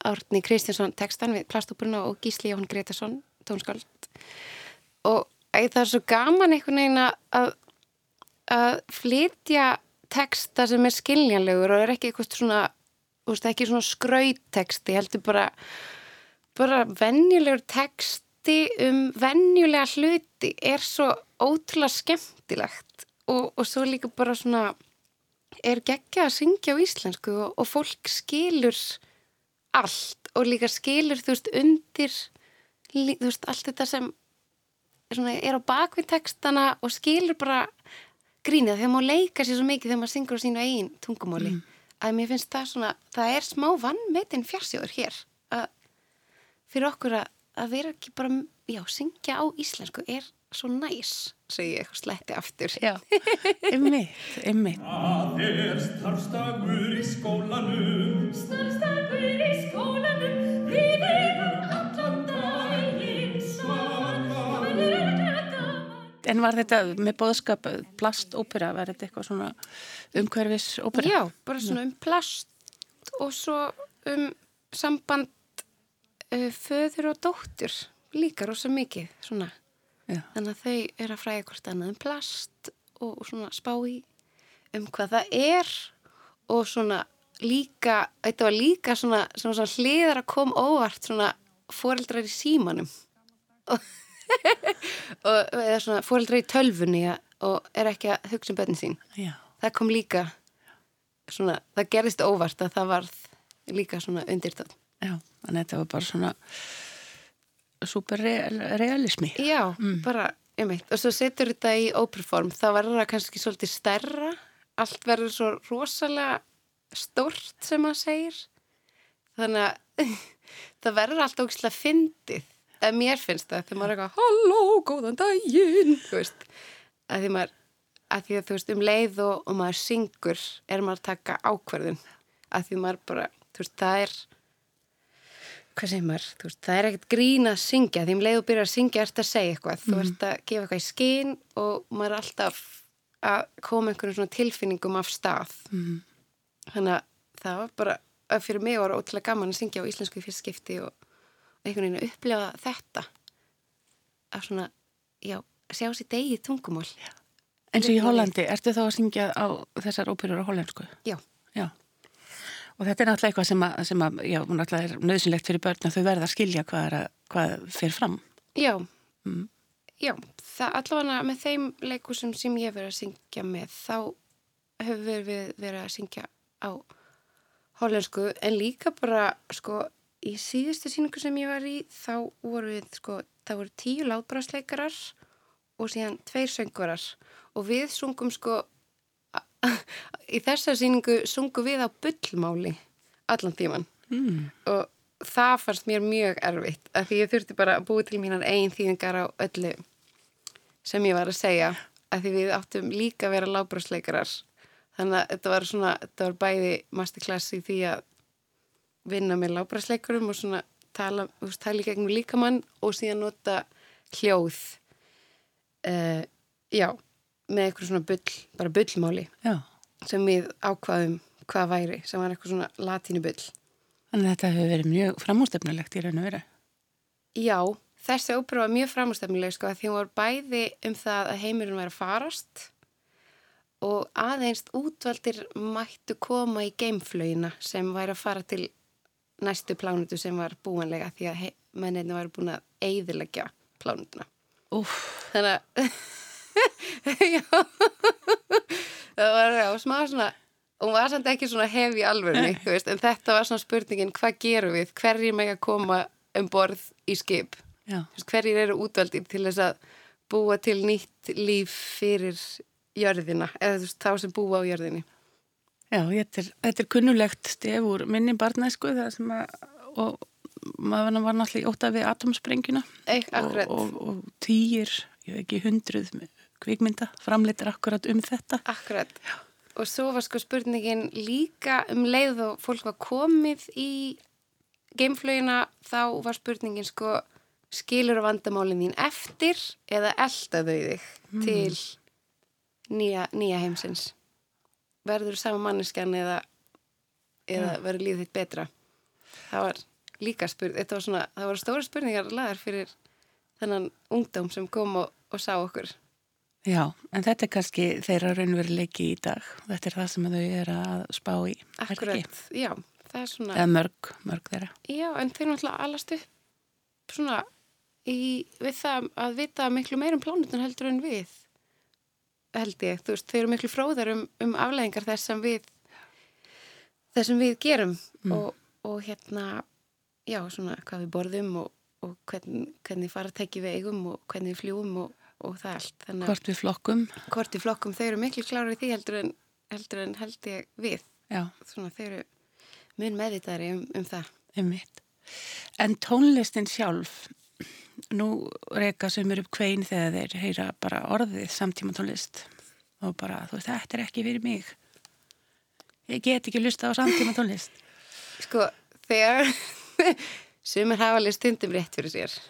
Árni Kristjánsson textan við plastóperuna og Gísli Jón Gretarsson, tónskáld. Og æ, það er svo gaman einhvern veginn að- að, flytja texta sem er skiljanlegur og er ekki eitthvað svona, veist, ekki svona skrautteksti, heldur bara, bara venjulegur leiti um venjulega hluti er svo ótrúlega skemmtilegt og, og svo líka bara svona er geggja að syngja á íslensku og, og fólk skilur allt og líka skilur þú veist undir þú veist allt þetta sem svona, er á bakvið textana og skilur bara grínið þegar maður leika sér svo mikið þegar maður syngur á sínu eigin tungumáli að mér finnst það svona, það er smá vannmetin fjarsjóður hér að fyrir okkur að, að vera ekki bara, já, syngja á íslensku er svo næs, segi ég eitthvað sletti aftur. Já, ymmið, ymmið. Það er starfstagur í skólanum Starfstagur í skólanum, En var þetta með bóðskap plastópera, var þetta eitthvað svona umhverfisópera? Já, bara svona um plast og svo um samband uh, föður og dóttur líka rosa mikið svona. Já. Þannig að þau eru að fræða hvort annað um plast og, og svona spá í um hvað það er og svona líka, þetta var líka svona, svona, svona hliðar að koma óvart svona foreldrar í símanum og, og eða svona foreldrar í tölfunni og er ekki að hugsa um bönnin sín. Já. Það kom líka svona, það gerðist óvart að það varð líka svona undirtátt. Já, þannig að þetta var bara svona superrealismi. Já, bara, ég meit, og svo setur þetta í óperform, þá verður það kannski svolítið stærra, allt verður svo rosalega stórt sem maður segir, þannig að það verður allt ógislega fyndið, að mér finnst það, þegar maður er eitthvað, halló, góðan daginn, þú veist, að því maður, að því að þú veist, um leið og, og maður syngur, er maður að taka ákverðin, að því maður bara, þú veist, það er, hvað segir maður, þú veist, það er ekkert grín að syngja, því um leið og byrjar að syngja ert að segja eitthvað, þú ert að gefa eitthvað í skinn og maður er alltaf að koma einhvern svona tilfinningum af stað. Mhm. þannig að það var bara, fyrir mig var ótrúlega gaman að syngja á íslensku í fyrst skipti og einhvern veginn að upplefa þetta að svona, já, sjá sér degið tungumál En svo í Hollandi, ertu þá að syngja á þessar óperur á hollensku? Já. Já. Og þetta er náttúrulega eitthvað sem að, sem að já, náttúrulega er nöðsynlegt fyrir börn að þau verða að skilja hvað, að, hvað fer fram. Já, já, það allavega með þeim leikusum sem ég verið að syngja með þá hefur við verið að syngja á hollensku en líka bara sko í síðustu síningu sem ég var í þá voru við sko, það voru tíu látbrásleikarar og síðan tveir söngvarar. Og við sungum sko í þessar síningu sungum við á bullmáli allan tíman Mm. og það fannst mér mjög erfitt af því ég þurfti bara að búi til mínar eigin þýðingar á öllu sem ég var að segja af því við áttum líka að vera lábrásleikarar þannig að þetta var svona þetta var bæði masterclass í því að vinna með lábrásleikarum og svona tala, þú veist, tala í gegnum líkamann og síðan nota hljóð uh, já með eitthvað svona bull, bara bullmáli Já. sem við ákvaðum hvað væri, sem var eitthvað svona latínubull Þannig að þetta hefur verið mjög framústefnulegt í raun og veru. Já, þessi ópera var mjög framústefnileg sko því hún var bæði um það að heimurinn væri að farast og aðeins útvaldir mættu koma í geimflögina sem væri að fara til næstu plánutu sem var búanlega því að menninni væri búin að eigðilegja plánutuna. Þannig að það var já, smá svona hún var samt ekki svona hef í alvörni veist, en þetta var svona spurningin hvað gerum við, hverjir meg að koma um borð í skip? Veist, hverjir eru útvaldir til þess að búa til nýtt líf fyrir jörðina, eða þú veist, þá sem búa á jörðinni Já, þetta er, þetta er kunnulegt stef úr minni barnæsku það sem að, og maður var náttúrulega í óta við atomsprengjuna og, og, og týjir, ég veit ekki hundruð kvikmynda, framleitir akkurat um þetta. akkurat. Og svo var sko spurningin líka um leið og fólk var komið í geimflögina þá var spurningin sko skilur vandamálin þín eftir eða elda þau þig til nýja, nýja heimsins verður sama manneskjan eða, eða verður lífið þitt betra það var líka spurning þetta var svona, það voru stóra spurningar lagar fyrir þennan ungdóm sem kom og, og sá okkur Já, en þetta er kannski þeirra raunveruleiki í dag. Þetta er það sem þau eru að spá í. akkurat, já, það er svona Eða mörg, mörg þeirra. Já, en þeir náttúrulega alast upp svona í, við það að vita miklu meir um plánutun heldur en við held ég, þú veist, þau eru miklu fróðar um, um afleðingar þess sem við þess sem við gerum. Og, og hérna já, svona hvað við borðum og, og hvern, hvernig fara að tekja við eigum og hvernig við fljúum og, og það allt. Þannig Hvort við flokkum, hvort í flokkum þau eru miklu klárar í því heldur en heldur en held ég við. Já, svona þau eru mun meðvitaðri um, um það. Einmitt. En tónlistin sjálf, nú reyka sömur upp kvein þegar þeir heyra bara orðið samtíma tónlist og bara, þú veist, þetta er ekki fyrir mig. Ég get ekki lusta á samtíma tónlist. Sko, þegar sumir hafa alveg stundum rétt fyrir sér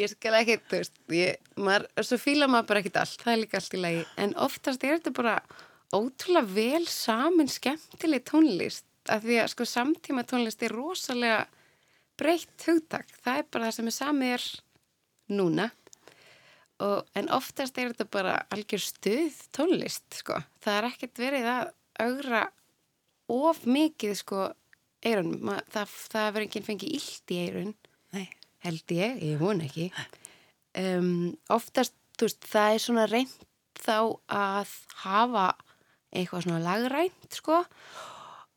ég skal ekki þú veist, ég, maður, svo fíla maður bara ekkit allt, það er líka allt í lagi en oftast er þetta bara ótrúlega vel samin skemmtileg tónlist, af því að sko samtíma tónlist er rosalega breytt hugtak, það er bara það sem er samið er núna. Og, en oftast er þetta bara algjör stuð tónlist sko, það er ekkert verið að augra of mikið sko eirunum, Ma- það, það verður enginn fengið illt í eirun Nei. held ég, ég von ekki. Um, oftast, veist, það er svona reynd þá að hafa eitthvað svona lagrænt sko.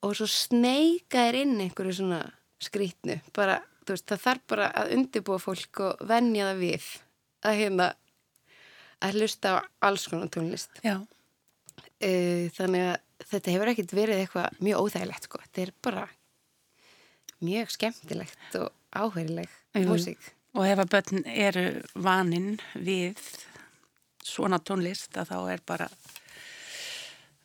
Og svo sneika er inn einhverju svona skrýtnu. Bara, veist, það þarf bara að undirbúa fólk og venja það við að hérna að hlusta á alls konar tónlist. Já, uh, þannig að þetta hefur ekkert verið eitthvað mjög óþægilegt sko, þetta er bara mjög skemmtilegt og áhverjuleg músík. Og ef að börn eru vaninn við svona tónlist að þá er bara,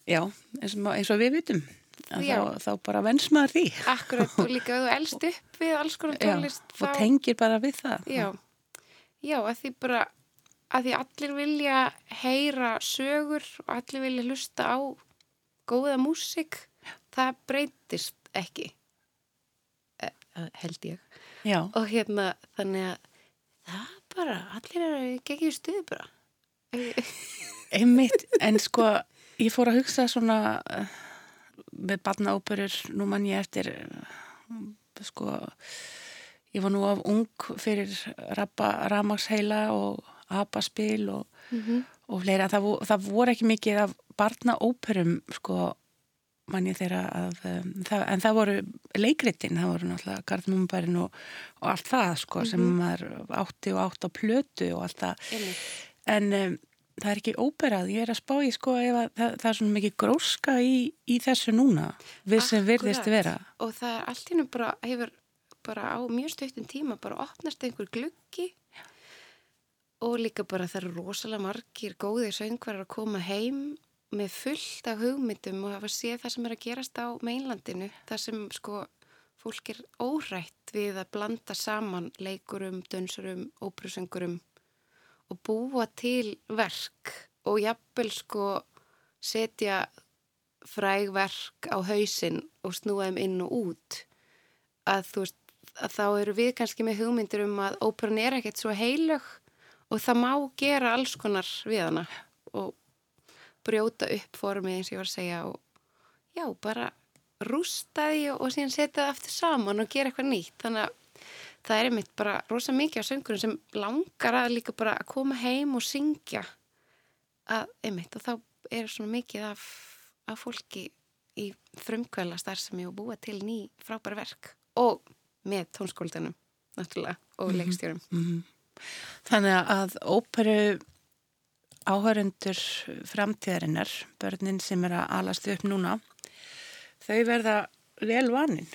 já, eins og, eins og við vitum. Þá, þá bara vens maður því. Akkurat og líka þú elst upp við alls konar tónlist og tengir bara við það. já, já, að því bara að því allir vilja heyra sögur og allir vilja hlusta á góða músík það breytist ekki eh, eh, held ég. Já, og hérna þannig að það bara, allir eru ekki í stuð bara. Einmitt, en sko, ég fór að hugsa svona eh, með barnaóperur, nú mann ég eftir, eh, sko, ég var nú af ung fyrir ramagsheila og abaspil og, og fleira, það, það voru ekki mikið af barnaóperum, sko, mann ég þeirra að, um, það, en það voru leikritin, það voru náttúrulega Garðmúmbærin og, og allt það, sko, sem maður átti og átti á plötu og allt það, en um, það er ekki óperað, ég er að spá í sko ef að það, það er svona mikið gróska í, í þessu núna, við sem virðist vera. og það er allt innum bara hefur bara á mjög stuttum tíma bara opnast einhver gluggi og líka bara það eru rosalega margir góðir söngvarar að koma heim með fullt af hugmyndum og hafa séð það sem er að gerast á meinlandinu það sem sko fólk er órætt við að blanda saman leikurum, dönsurum, óprusöngurum og búa til verk og jafnvel sko setja fræg verk á hausinn og snúa þeim inn og út að þú veist að þá eru við kannski með hugmyndir um að óperan er ekkert svo heilög og það má gera alls konar við hana og brjóta upp formið eins og ég var að segja og já, bara rústa því og síðan setja það aftur saman og gera eitthvað nýtt. Þannig að það er einmitt bara rosa mikið á söngurum sem langar að líka bara að koma heim og syngja. Að einmitt og þá er svona mikið af, af fólki í frumkvæla starfsemi og búa til ný frábæra verk. Og með tónskóldunum náttúrulega og leikstjórum. Þannig að óperu áhörundur framtíðarinnar, börnin sem er að alast upp núna, þau verða vel vanin.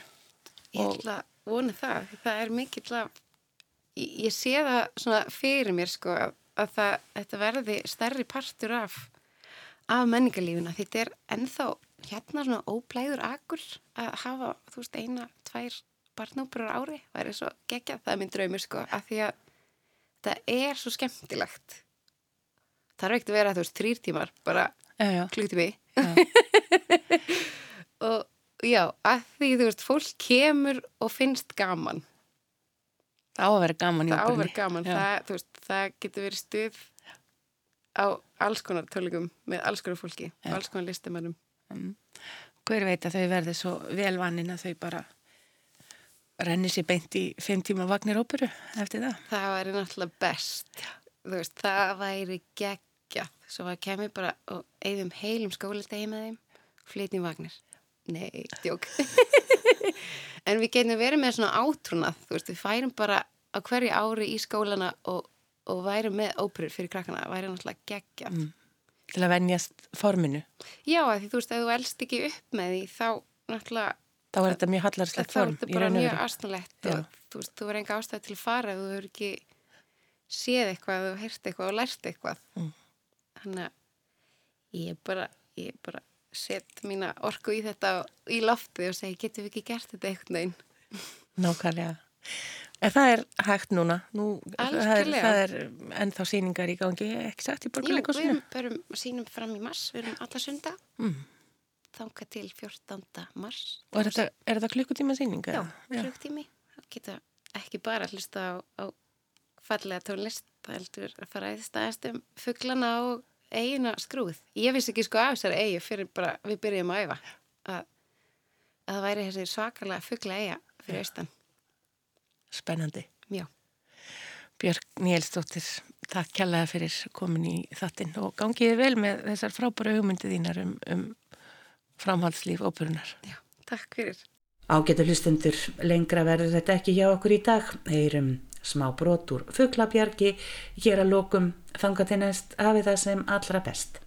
Ég ætla að vona það. Það er mikill að ég, sé það svona fyrir mér sko að, að það, þetta verði stærri partur af, af menningarlífuna. Þetta er ennþá hérna svona óplæður akur að hafa, þú veist, eina, tvær barnóperur á ári. Það er svo geggjað, það er minn draumur sko, að því að það er svo skemmtilegt. Það er ekkert að vera, þú veist, þrýr tímar, bara klukktími já. og já, að því þú veist, fólk kemur og finnst gaman Það á að vera gaman í það óperunni. áver gaman, það, veist, það getur verið stuð á alls konar tölugum með alls konar fólki og alls konar listamennum Hver veit að þau verði svo vel vanin að þau bara renni sér beint í fimm tíma vagnir óperu eftir það. Það væri náttúrulega best. Veist, það væri geggjað. Svo að kemur bara og eigðum heilum skólistegi með þeim, flytjum vagnir. Nei, djók. en við getum verið með svona átrúnað, þú veist, við færum bara á hverju ári í skólana og, og værum með óperur fyrir krakkana. Væri náttúrulega geggjað. Mm. Til að venjast forminu. Já, því þú veist, ef þú elst ekki upp með því, þá náttúrulega Þá er þetta mjög hallarslegt þá form. er þetta bara mjög Já. og þú veist, þú verður enga ástæð til að fara ef þú verður ekki séð eitthvað og heyrt eitthvað og lært eitthvað Mm. þannig að ég bara, ég bara set mína orku í þetta í loftið og segi, getum við ekki gert þetta einhvern veginn Nákvæmlega. En það er hægt núna. Nú, það er, það er ennþá sýningar í gangi, ekki sagt í við borgarleikosinu. erum, erum sínum fram í mars við erum alla sunda Mm. þanga til 14. mars Og er þetta, er þetta klukkutíma sýninga? Já, klukktími. Það geta ekki bara að hlusta á, á fallega tónlist, það heldur að fara að staðast um fugglana og eigina skrúð. Ég vissi ekki sko af þessari eigi fyrir bara við byrjum að æfa að, að það væri þessi svakalega fuggla eiga fyrir austan. Spennandi. Já. Björg Níelsdóttir, takk kjallaði fyrir komin í þattinn og gangiði vel með þessar frábæra hugmyndið þínar um, um framhaldslíf óperunar. Já, takk fyrir. Ágætu hlustendur, lengra verður þetta ekki hjá okkur í dag. Heyrum smá brot úr fuglabjargi, hér að lokum þanga til næst hafi það sem allra best.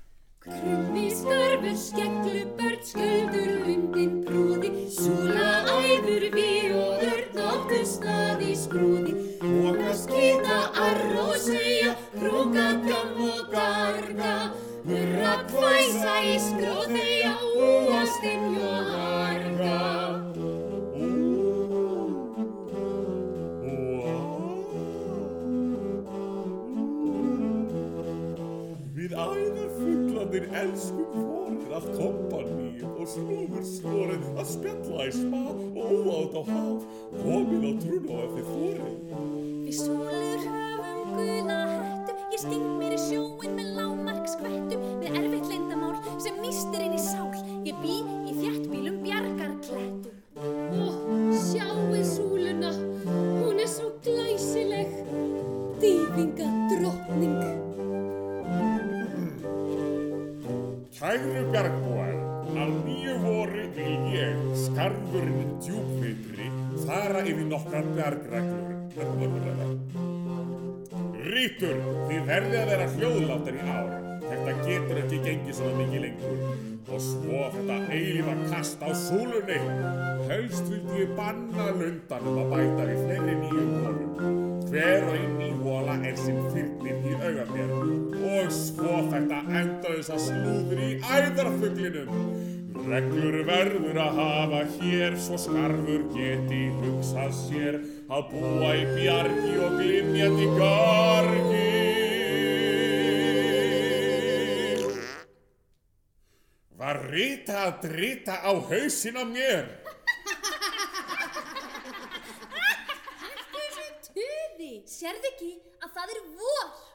Krummi skörfur, skeglu, börn, sköldur, hundin, brúði, súla, æður, við og örn, áttu stað í skrúði. Hóka, skýta, arr og segja, króka, gamm og garga, hurra, hvæsa í skróðeia, úastinn og harga. Fuglandir elskum vorir allt kompaníu og slúfur skorið að spjalla í spa og óátt á haf komið á trún og eftir þorið. Við súlur höfum gula hættu, ég sting mér í sjóin með lámark skvettu, við erfitt lindamál sem nýstir inn í sál, ég bý í þjættbílum bjargarklettum. Ó, sjáu súluna, hún er svo glæsileg, dýfinga skarfurinn djúpvitri, fara yfir nokkrar bjargreglur. Bjargreglur. Rítur, þið verðið að vera hljóðláttar í ár. Þetta getur ekki gengið svona mikið lengur. Og svo þetta eilífa kast á súlunni. Helst vildi ég banna lundanum að bæta við fleiri nýjum volum. Hver og einn ný vola er sem fyrnir í auga mér. Og svo þetta endalösa slúður í æðarfuglinum. Reglur verður að hafa hér svo skarfur geti hugsað sér að búa í bjargi og glimjandi gargi. Var rita að drita á hausin á mér? Þessu tuði, sérðu ekki að það er vor?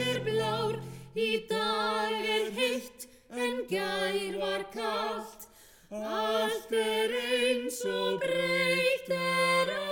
Í blár, í dag er heitt en gær var kalt, allt er eins og breytt er